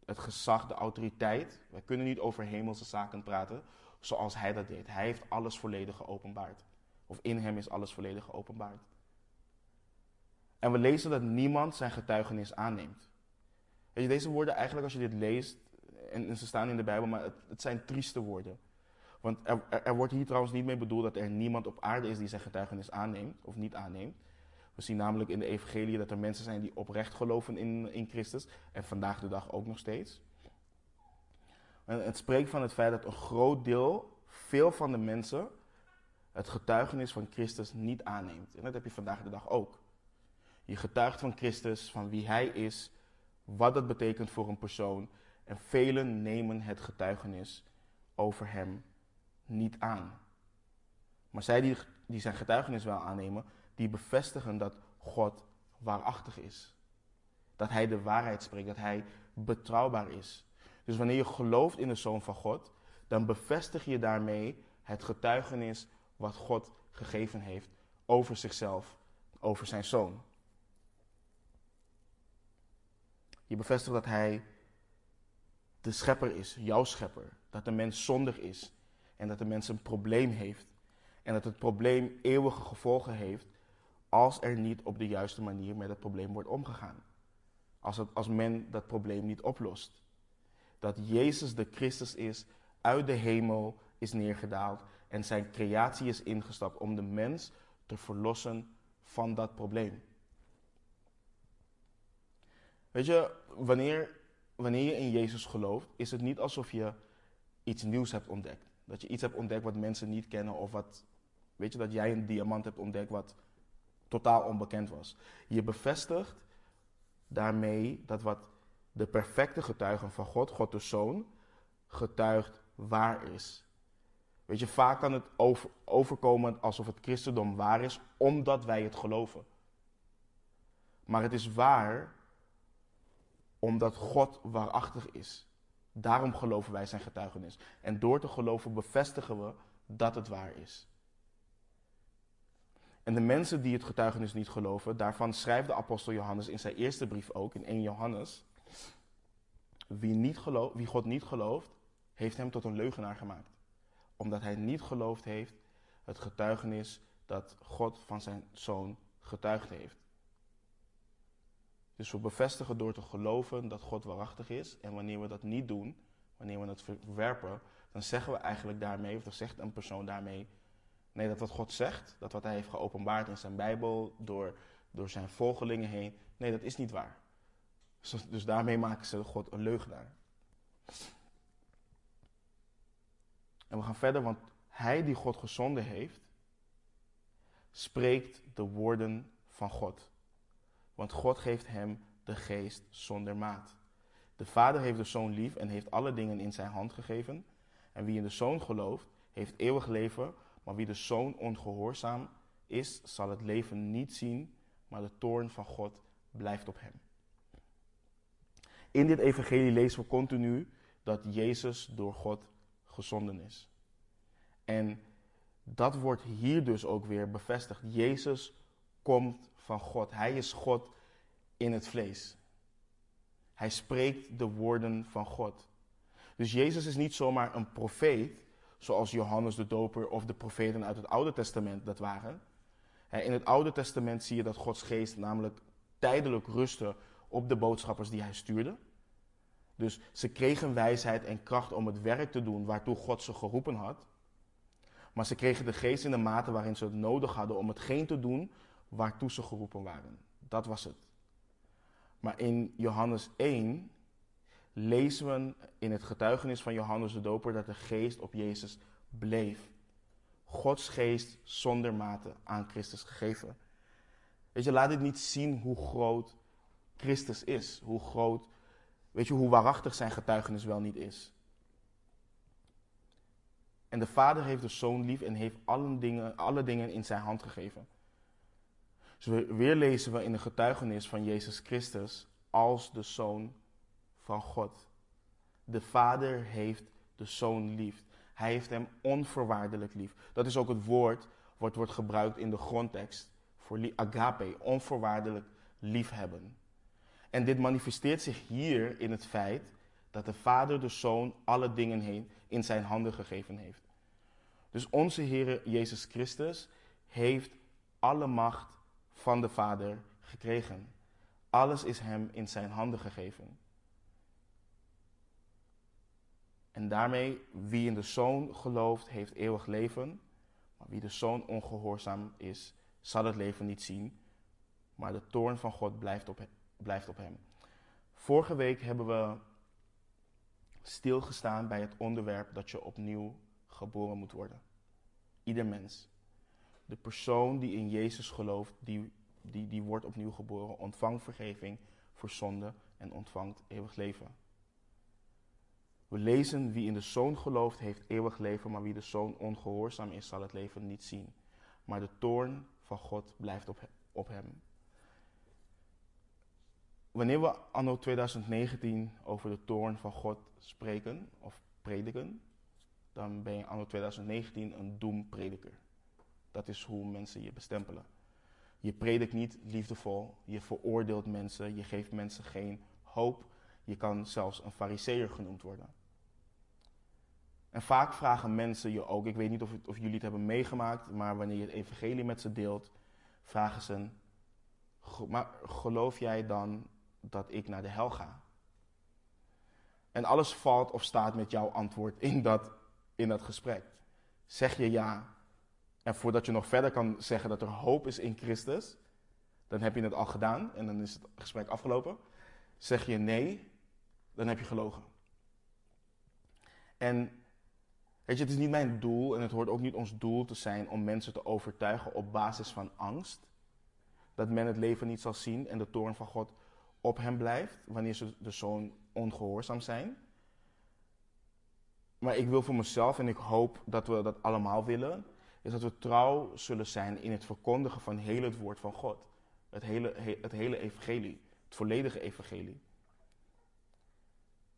het gezag, de autoriteit. Wij kunnen niet over hemelse zaken praten zoals Hij dat deed. Hij heeft alles volledig geopenbaard. Of in Hem is alles volledig geopenbaard. En we lezen dat niemand zijn getuigenis aanneemt. Weet je, deze woorden eigenlijk als je dit leest, en, ze staan in de Bijbel, maar het, het zijn trieste woorden. Want er, er, wordt hier trouwens niet mee bedoeld dat er niemand op aarde is die zijn getuigenis aanneemt of niet aanneemt. We zien namelijk in de evangelie dat er mensen zijn die oprecht geloven in, in Christus en vandaag de dag ook nog steeds. En het spreekt van het feit dat een groot deel, veel van de mensen, het getuigenis van Christus niet aanneemt. En dat heb je vandaag de dag ook. Je getuigt van Christus, van wie Hij is, wat dat betekent voor een persoon. En velen nemen het getuigenis over Hem niet aan. Maar zij die, die zijn getuigenis wel aannemen, die bevestigen dat God waarachtig is. Dat Hij de waarheid spreekt, dat Hij betrouwbaar is. Dus wanneer je gelooft in de Zoon van God, dan bevestig je daarmee het getuigenis wat God gegeven heeft over zichzelf, over zijn Zoon. Je bevestigt dat Hij de schepper is, jouw schepper. Dat de mens zondig is en dat de mens een probleem heeft. En dat het probleem eeuwige gevolgen heeft als er niet op de juiste manier met het probleem wordt omgegaan. Als, als men dat probleem niet oplost. Dat Jezus de Christus is, uit de hemel is neergedaald en zijn creatie is ingestapt om de mens te verlossen van dat probleem. Weet je, wanneer, wanneer je in Jezus gelooft, is het niet alsof je iets nieuws hebt ontdekt. Dat je iets hebt ontdekt wat mensen niet kennen of wat, weet je, dat jij een diamant hebt ontdekt wat totaal onbekend was. Je bevestigt daarmee dat wat de perfecte getuigen van God, God de Zoon, getuigt waar is. Weet je, vaak kan het over, overkomen alsof het christendom waar is, omdat wij het geloven. Maar het is waar omdat God waarachtig is. Daarom geloven wij zijn getuigenis. En door te geloven bevestigen we dat het waar is. En de mensen die het getuigenis niet geloven, daarvan schrijft de apostel Johannes in zijn eerste brief ook, in 1 Johannes. Wie, niet gelooft, wie God niet gelooft, heeft hem tot een leugenaar gemaakt. Omdat hij niet geloofd heeft het getuigenis dat God van zijn zoon getuigd heeft. Dus we bevestigen door te geloven dat God waarachtig is. En wanneer we dat niet doen, wanneer we het verwerpen, dan zeggen we eigenlijk daarmee, of dan zegt een persoon daarmee, nee, dat wat God zegt, dat wat hij heeft geopenbaard in zijn Bijbel, door, door zijn volgelingen heen, nee, dat is niet waar. Dus, dus daarmee maken ze God een leugenaar. En we gaan verder, want hij die God gezonden heeft, spreekt de woorden van God. Want God geeft hem de geest zonder maat. De Vader heeft de Zoon lief en heeft alle dingen in zijn hand gegeven. En wie in de Zoon gelooft, heeft eeuwig leven. Maar wie de Zoon ongehoorzaam is, zal het leven niet zien, maar de toorn van God blijft op hem. In dit evangelie lezen we continu dat Jezus door God gezonden is. En dat wordt hier dus ook weer bevestigd. Jezus komt van God. Hij is God in het vlees. Hij spreekt de woorden van God. Dus Jezus is niet zomaar een profeet, zoals Johannes de Doper of de profeten uit het Oude Testament dat waren. In het Oude Testament zie je dat Gods geest namelijk tijdelijk rustte op de boodschappers die hij stuurde. Dus ze kregen wijsheid en kracht om het werk te doen waartoe God ze geroepen had. Maar ze kregen de geest in de mate waarin ze het nodig hadden om hetgeen te doen waartoe ze geroepen waren. Dat was het. Maar in Johannes 1 lezen we in het getuigenis van Johannes de Doper dat de geest op Jezus bleef. Gods geest zonder mate aan Christus gegeven. Weet je, laat dit niet zien hoe groot Christus is. Hoe groot, weet je, hoe waarachtig zijn getuigenis wel niet is. En de Vader heeft de Zoon lief en heeft alle dingen, alle dingen in zijn hand gegeven. Dus weer lezen we in de getuigenis van Jezus Christus als de Zoon van God. De Vader heeft de Zoon lief. Hij heeft hem onvoorwaardelijk lief. Dat is ook het woord wat wordt gebruikt in de grondtekst voor agape, onvoorwaardelijk liefhebben. En dit manifesteert zich hier in het feit dat de Vader de Zoon alle dingen heen in zijn handen gegeven heeft. Dus onze Heer Jezus Christus heeft alle macht van de Vader gekregen. Alles is hem in zijn handen gegeven. En daarmee, wie in de Zoon gelooft, heeft eeuwig leven. Maar wie de Zoon ongehoorzaam is, zal het leven niet zien. Maar de toorn van God blijft op, blijft op hem. Vorige week hebben we stilgestaan bij het onderwerp dat je opnieuw geboren moet worden. Ieder mens. De persoon die in Jezus gelooft, die, die, die wordt opnieuw geboren, ontvangt vergeving voor zonde en ontvangt eeuwig leven. We lezen, wie in de Zoon gelooft, heeft eeuwig leven, maar wie de Zoon ongehoorzaam is, zal het leven niet zien. Maar de toorn van God blijft op, op hem. Wanneer we anno 2019 over de toorn van God spreken of prediken, dan ben je anno 2019 een doemprediker. Dat is hoe mensen je bestempelen. Je predikt niet liefdevol, je veroordeelt mensen, je geeft mensen geen hoop. Je kan zelfs een fariseer genoemd worden. En vaak vragen mensen je ook, ik weet niet of, of jullie het hebben meegemaakt, maar wanneer je het evangelie met ze deelt, vragen ze, maar geloof jij dan dat ik naar de hel ga? En alles valt of staat met jouw antwoord in dat, in dat gesprek. Zeg je ja, en voordat je nog verder kan zeggen dat er hoop is in Christus, dan heb je het al gedaan en dan is het gesprek afgelopen. Zeg je nee, dan heb je gelogen. En weet je, het is niet mijn doel en het hoort ook niet ons doel te zijn om mensen te overtuigen op basis van angst. Dat men het leven niet zal zien en de toorn van God op hem blijft wanneer ze de zoon ongehoorzaam zijn. Maar ik wil voor mezelf, en ik hoop dat we dat allemaal willen, is dat we trouw zullen zijn in het verkondigen van heel het woord van God. Het hele, het hele evangelie, het volledige evangelie.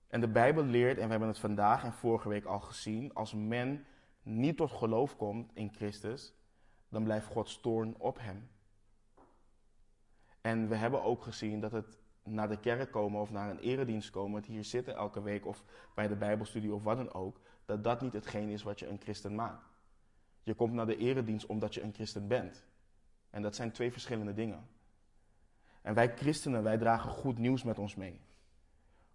En de Bijbel leert, en we hebben het vandaag en vorige week al gezien, als men niet tot geloof komt in Christus, dan blijft Gods toorn op hem. En we hebben ook gezien dat het naar de kerk komen of naar een eredienst komen, het hier zitten elke week of bij de Bijbelstudie of wat dan ook, dat dat niet hetgeen is wat je een christen maakt. Je komt naar de eredienst omdat je een christen bent. En dat zijn twee verschillende dingen. En wij christenen, wij dragen goed nieuws met ons mee.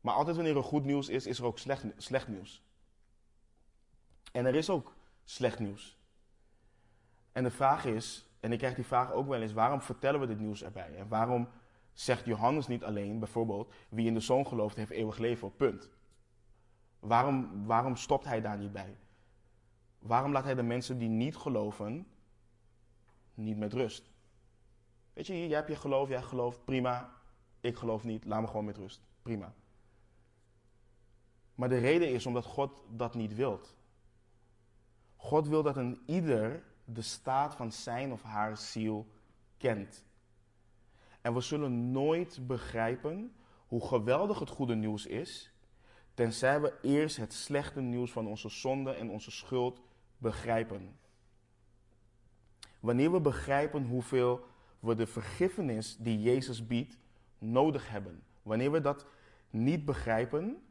Maar altijd wanneer er goed nieuws is, is er ook slecht, slecht nieuws. En er is ook slecht nieuws. En de vraag is, en ik krijg die vraag ook wel eens, waarom vertellen we dit nieuws erbij? En waarom zegt Johannes niet alleen, bijvoorbeeld, wie in de zoon gelooft heeft eeuwig leven, punt. Waarom, waarom stopt hij daar niet bij? Waarom laat hij de mensen die niet geloven niet met rust? Weet je, jij hebt je geloof, jij gelooft, prima. Ik geloof niet, laat me gewoon met rust. Prima. Maar de reden is omdat God dat niet wilt. God wil dat een ieder de staat van zijn of haar ziel kent. En we zullen nooit begrijpen hoe geweldig het goede nieuws is, tenzij we eerst het slechte nieuws van onze zonde en onze schuld begrijpen. Wanneer we begrijpen hoeveel we de vergiffenis die Jezus biedt nodig hebben, wanneer we dat niet begrijpen,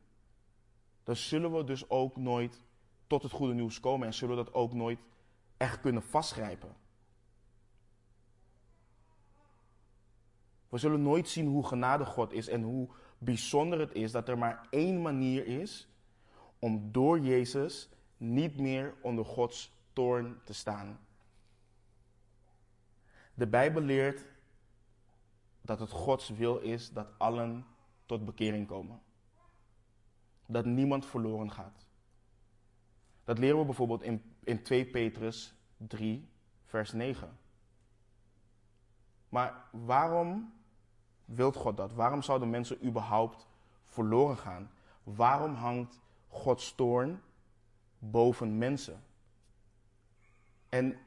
dan zullen we dus ook nooit tot het goede nieuws komen en zullen we dat ook nooit echt kunnen vastgrijpen. We zullen nooit zien hoe genade God is en hoe bijzonder het is dat er maar één manier is om door Jezus niet meer onder Gods toorn te staan. De Bijbel leert dat het Gods wil is dat allen tot bekering komen. Dat niemand verloren gaat. Dat leren we bijvoorbeeld in, in 2 Petrus 3, vers 9. Maar waarom wilt God dat? Waarom zouden mensen überhaupt verloren gaan? Waarom hangt Gods toorn boven mensen? En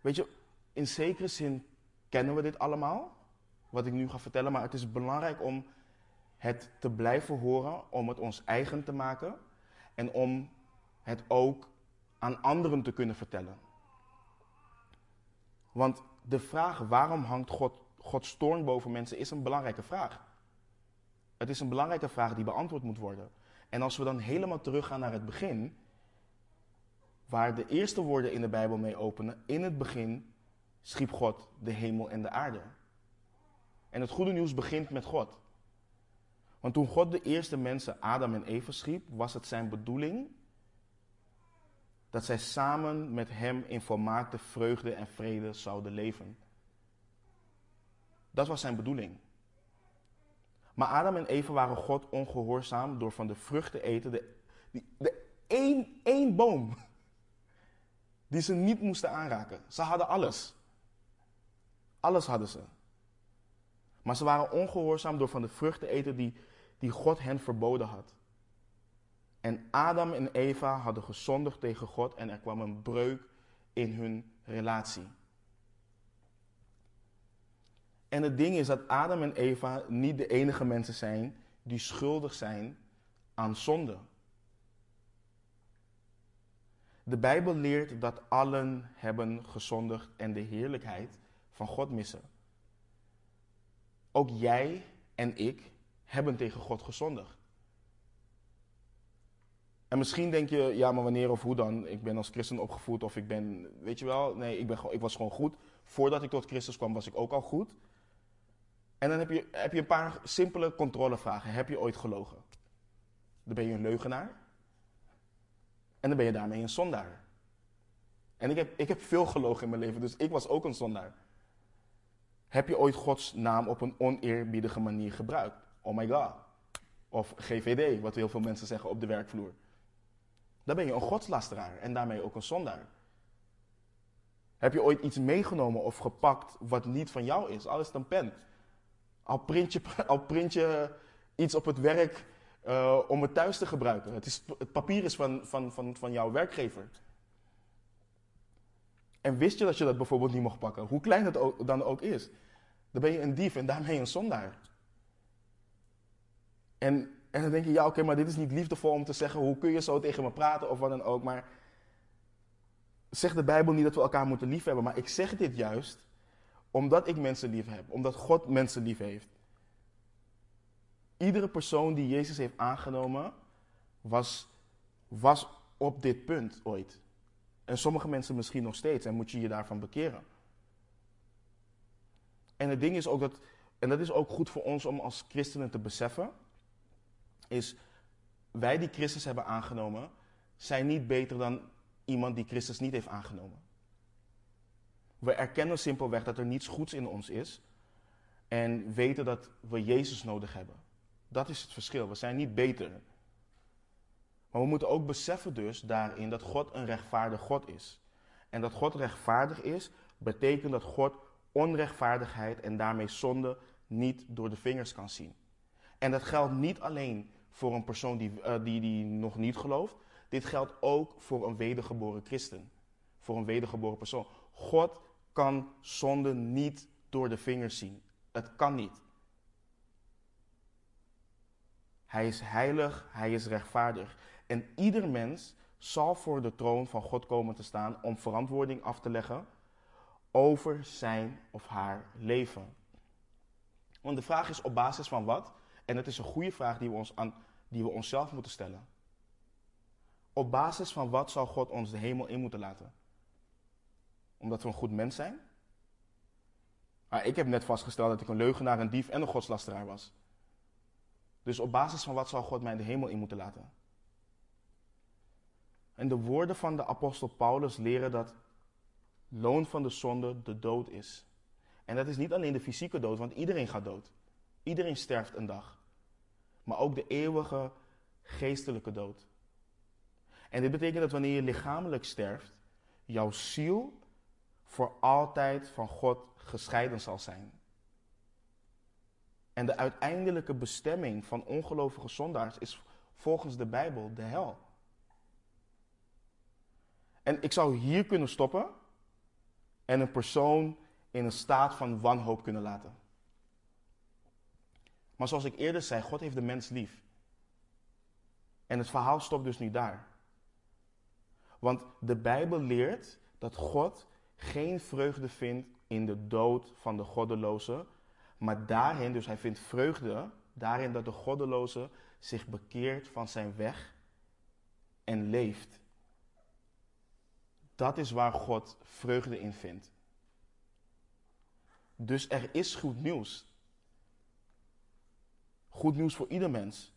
weet je, in zekere zin kennen we dit allemaal, wat ik nu ga vertellen, maar het is belangrijk om het te blijven horen, om het ons eigen te maken en om het ook aan anderen te kunnen vertellen. Want de vraag waarom hangt God, Gods toorn boven mensen is een belangrijke vraag. Het is een belangrijke vraag die beantwoord moet worden. En als we dan helemaal teruggaan naar het begin, waar de eerste woorden in de Bijbel mee openen, in het begin schiep God de hemel en de aarde. En het goede nieuws begint met God. Want toen God de eerste mensen, Adam en Eva, schiep, was het zijn bedoeling dat zij samen met Hem in volmaakte vreugde en vrede zouden leven. Dat was zijn bedoeling. Maar Adam en Eva waren God ongehoorzaam door van de vrucht te eten, de, de één, één boom, die ze niet moesten aanraken. Ze hadden alles. Alles hadden ze. Maar ze waren ongehoorzaam door van de vrucht te eten die, die God hen verboden had. En Adam en Eva hadden gezondigd tegen God en er kwam een breuk in hun relatie. En het ding is dat Adam en Eva niet de enige mensen zijn die schuldig zijn aan zonde. De Bijbel leert dat allen hebben gezondigd en de heerlijkheid van God missen. Ook jij en ik hebben tegen God gezondigd. En misschien denk je, ja, maar wanneer of hoe dan? Ik ben als christen opgevoed of ik ben, weet je wel, nee, ik, ben, ik was gewoon goed. Voordat ik tot Christus kwam, was ik ook al goed. En dan heb je, heb je een paar simpele controlevragen. Heb je ooit gelogen? Dan ben je een leugenaar. En dan ben je daarmee een zondaar. En ik heb, ik heb veel gelogen in mijn leven, dus ik was ook een zondaar. Heb je ooit Gods naam op een oneerbiedige manier gebruikt? Oh my god. Of GVD, wat heel veel mensen zeggen op de werkvloer. Dan ben je een godslasteraar en daarmee ook een zondaar. Heb je ooit iets meegenomen of gepakt wat niet van jou is? Al is een pen. Al print je, al print je iets op het werk uh, om het thuis te gebruiken. Het, is, het papier is van, van, van, van jouw werkgever. En wist je dat je dat bijvoorbeeld niet mocht pakken? Hoe klein het ook, dan ook is. Dan ben je een dief en daarmee een zondaar. En en dan denk je, ja oké, maar dit is niet liefdevol om te zeggen, hoe kun je zo tegen me praten of wat dan ook. Maar zegt de Bijbel niet dat we elkaar moeten liefhebben. Maar ik zeg dit juist omdat ik mensen lief heb. Omdat God mensen lief heeft. Iedere persoon die Jezus heeft aangenomen, was, was op dit punt ooit. En sommige mensen misschien nog steeds. En moet je je daarvan bekeren. En het ding is ook dat, en dat is ook goed voor ons om als christenen te beseffen is wij die Christus hebben aangenomen, zijn niet beter dan iemand die Christus niet heeft aangenomen. We erkennen simpelweg dat er niets goeds in ons is en weten dat we Jezus nodig hebben. Dat is het verschil. We zijn niet beter. Maar we moeten ook beseffen dus daarin dat God een rechtvaardig God is. En dat God rechtvaardig is, betekent dat God onrechtvaardigheid en daarmee zonde niet door de vingers kan zien. En dat geldt niet alleen voor een persoon die, eh, die, die nog niet gelooft. Dit geldt ook voor een wedergeboren christen. Voor een wedergeboren persoon. God kan zonde niet door de vingers zien. Het kan niet. Hij is heilig, hij is rechtvaardig. En ieder mens zal voor de troon van God komen te staan om verantwoording af te leggen over zijn of haar leven. Want de vraag is op basis van wat? En het is een goede vraag die we, ons aan, die we onszelf moeten stellen. Op basis van wat zou God ons de hemel in moeten laten? Omdat we een goed mens zijn? Ah, ik heb net vastgesteld dat ik een leugenaar, een dief en een godslasteraar was. Dus op basis van wat zou God mij de hemel in moeten laten? En de woorden van de apostel Paulus leren dat loon van de zonde de dood is. En dat is niet alleen de fysieke dood, want iedereen gaat dood. Iedereen sterft een dag. Maar ook de eeuwige geestelijke dood. En dit betekent dat wanneer je lichamelijk sterft, jouw ziel voor altijd van God gescheiden zal zijn. En de uiteindelijke bestemming van ongelovige zondaars is volgens de Bijbel de hel. En ik zou hier kunnen stoppen en een persoon in een staat van wanhoop kunnen laten. Maar zoals ik eerder zei, God heeft de mens lief. En het verhaal stopt dus niet daar. Want de Bijbel leert dat God geen vreugde vindt in de dood van de goddeloze, maar daarin, dus hij vindt vreugde daarin dat de goddeloze zich bekeert van zijn weg en leeft. Dat is waar God vreugde in vindt. Dus er is goed nieuws. Goed nieuws voor ieder mens.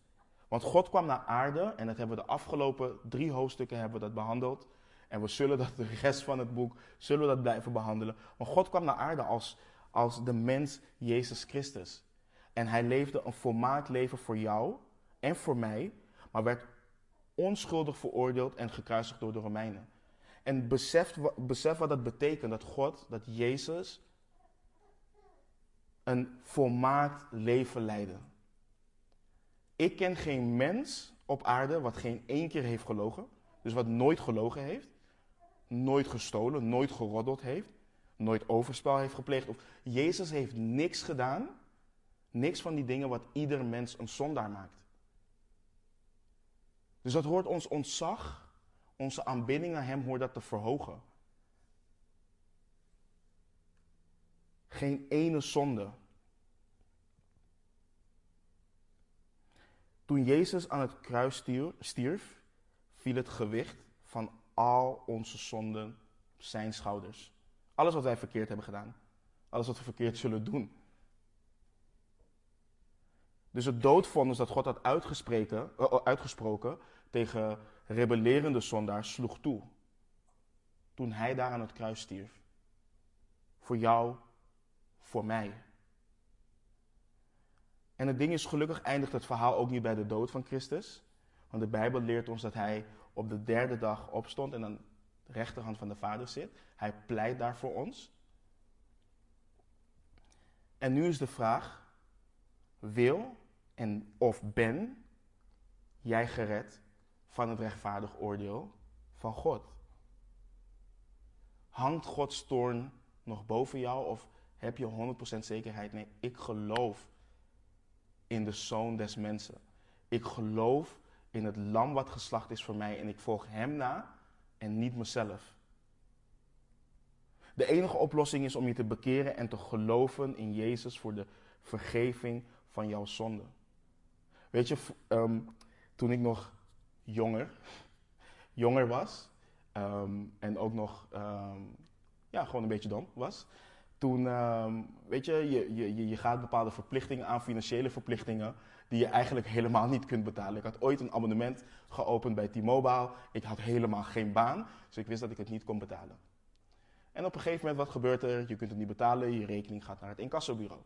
Want God kwam naar aarde en dat hebben we de afgelopen drie hoofdstukken hebben we dat behandeld. En we zullen dat de rest van het boek zullen dat blijven behandelen. Maar God kwam naar aarde als, als de mens Jezus Christus. En hij leefde een volmaakt leven voor jou en voor mij, maar werd onschuldig veroordeeld en gekruisigd door de Romeinen. En besef, besef wat dat betekent, dat God, dat Jezus een volmaakt leven leidde. Ik ken geen mens op aarde wat geen één keer heeft gelogen, dus wat nooit gelogen heeft, nooit gestolen, nooit geroddeld heeft, nooit overspel heeft gepleegd. Of Jezus heeft niks gedaan, niks van die dingen wat ieder mens een zondaar maakt. Dus dat hoort ons ontzag onze aanbidding naar Hem hoort dat te verhogen. Geen ene zonde. Toen Jezus aan het kruis stierf, viel het gewicht van al onze zonden op zijn schouders. Alles wat wij verkeerd hebben gedaan. Alles wat we verkeerd zullen doen. Dus het doodvonnis dat God had uitgesproken, uh, uitgesproken tegen rebellerende zondaar sloeg toe. Toen hij daar aan het kruis stierf. Voor jou, voor mij. En het ding is, gelukkig eindigt het verhaal ook niet bij de dood van Christus. Want de Bijbel leert ons dat hij op de derde dag opstond en aan de rechterhand van de Vader zit. Hij pleit daar voor ons. En nu is de vraag: wil en of ben jij gered van het rechtvaardig oordeel van God? Hangt Gods toorn nog boven jou of heb je 100% zekerheid? Nee, ik geloof in de zoon des mensen. Ik geloof in het lam wat geslacht is voor mij en ik volg hem na en niet mezelf. De enige oplossing is om je te bekeren en te geloven in Jezus voor de vergeving van jouw zonde. Weet je, ehm, toen ik nog jonger, jonger was. Ehm, en ook nog, ehm, ja, gewoon een beetje dom was. Toen, weet je, je, je, je gaat bepaalde verplichtingen aan, financiële verplichtingen, die je eigenlijk helemaal niet kunt betalen. Ik had ooit een abonnement geopend bij T-Mobile. Ik had helemaal geen baan, dus ik wist dat ik het niet kon betalen. En op een gegeven moment, wat gebeurt er? Je kunt het niet betalen, je rekening gaat naar het incassobureau.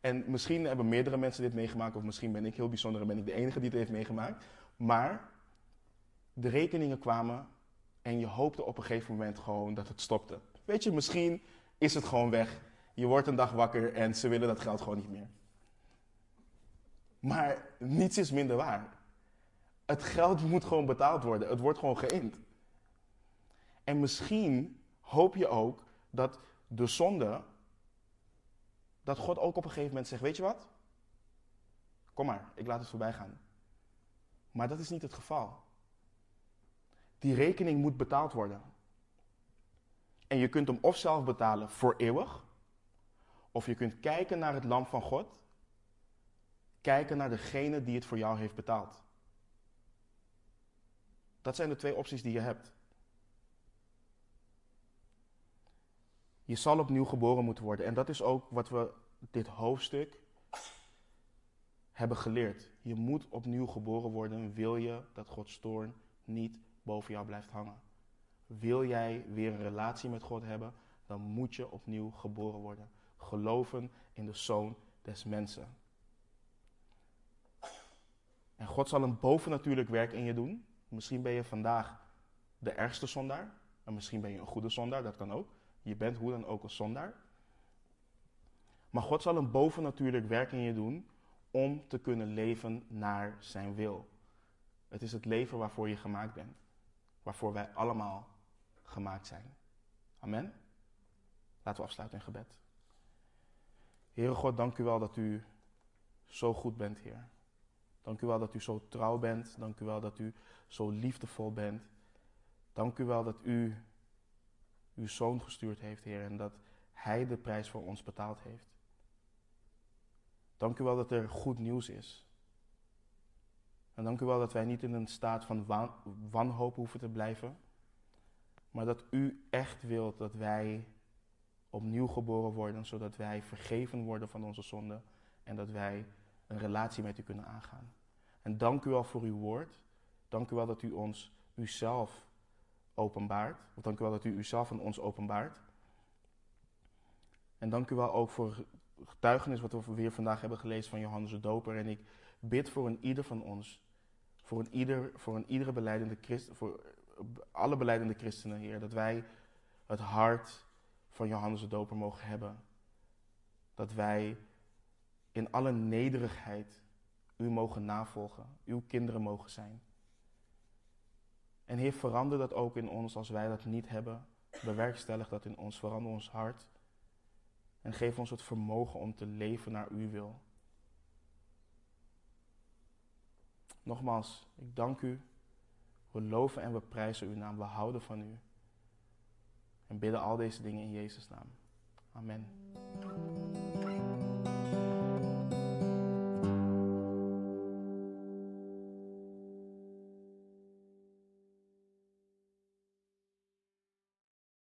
En misschien hebben meerdere mensen dit meegemaakt, of misschien ben ik heel bijzonder en ben ik de enige die het heeft meegemaakt. Maar de rekeningen kwamen en je hoopte op een gegeven moment gewoon dat het stopte. Weet je, misschien is het gewoon weg. Je wordt een dag wakker en ze willen dat geld gewoon niet meer. Maar niets is minder waar. Het geld moet gewoon betaald worden. Het wordt gewoon geïnd. En misschien hoop je ook dat de zonde, dat God ook op een gegeven moment zegt, weet je wat? Kom maar, ik laat het voorbij gaan. Maar dat is niet het geval. Die rekening moet betaald worden. En je kunt hem of zelf betalen voor eeuwig, of je kunt kijken naar het lam van God, kijken naar degene die het voor jou heeft betaald. Dat zijn de twee opties die je hebt. Je zal opnieuw geboren moeten worden. En dat is ook wat we dit hoofdstuk hebben geleerd. Je moet opnieuw geboren worden, wil je dat Gods toorn niet boven jou blijft hangen. Wil jij weer een relatie met God hebben, dan moet je opnieuw geboren worden. Geloven in de Zoon des Mensen. En God zal een bovennatuurlijk werk in je doen. Misschien ben je vandaag de ergste zondaar. En misschien ben je een goede zondaar, dat kan ook. Je bent hoe dan ook een zondaar. Maar God zal een bovennatuurlijk werk in je doen om te kunnen leven naar zijn wil. Het is het leven waarvoor je gemaakt bent. Waarvoor wij allemaal gemaakt zijn. Amen. Laten we afsluiten in gebed. Heere God, dank u wel dat u zo goed bent, Heer. Dank u wel dat u zo trouw bent. Dank u wel dat u zo liefdevol bent. Dank u wel dat u uw zoon gestuurd heeft, Heer, en dat hij de prijs voor ons betaald heeft. Dank u wel dat er goed nieuws is. En dank u wel dat wij niet in een staat van wanhoop hoeven te blijven, maar dat u echt wilt dat wij opnieuw geboren worden, zodat wij vergeven worden van onze zonden en dat wij een relatie met u kunnen aangaan. En dank u wel voor uw woord. Dank u wel dat u ons uzelf openbaart. Of dank u wel dat u uzelf aan ons openbaart. En dank u wel ook voor getuigenis wat we weer vandaag hebben gelezen van Johannes de Doper. En ik bid voor een ieder van ons, voor een, ieder, voor een iedere beleidende christen, voor alle beleidende christenen, Heer, dat wij het hart van Johannes de Doper mogen hebben. Dat wij in alle nederigheid u mogen navolgen, uw kinderen mogen zijn. En Heer, verander dat ook in ons als wij dat niet hebben. Bewerkstellig dat in ons, verander ons hart. En geef ons het vermogen om te leven naar uw wil. Nogmaals, ik dank u. We loven en we prijzen uw naam. We houden van u. En bidden al deze dingen in Jezus' naam. Amen.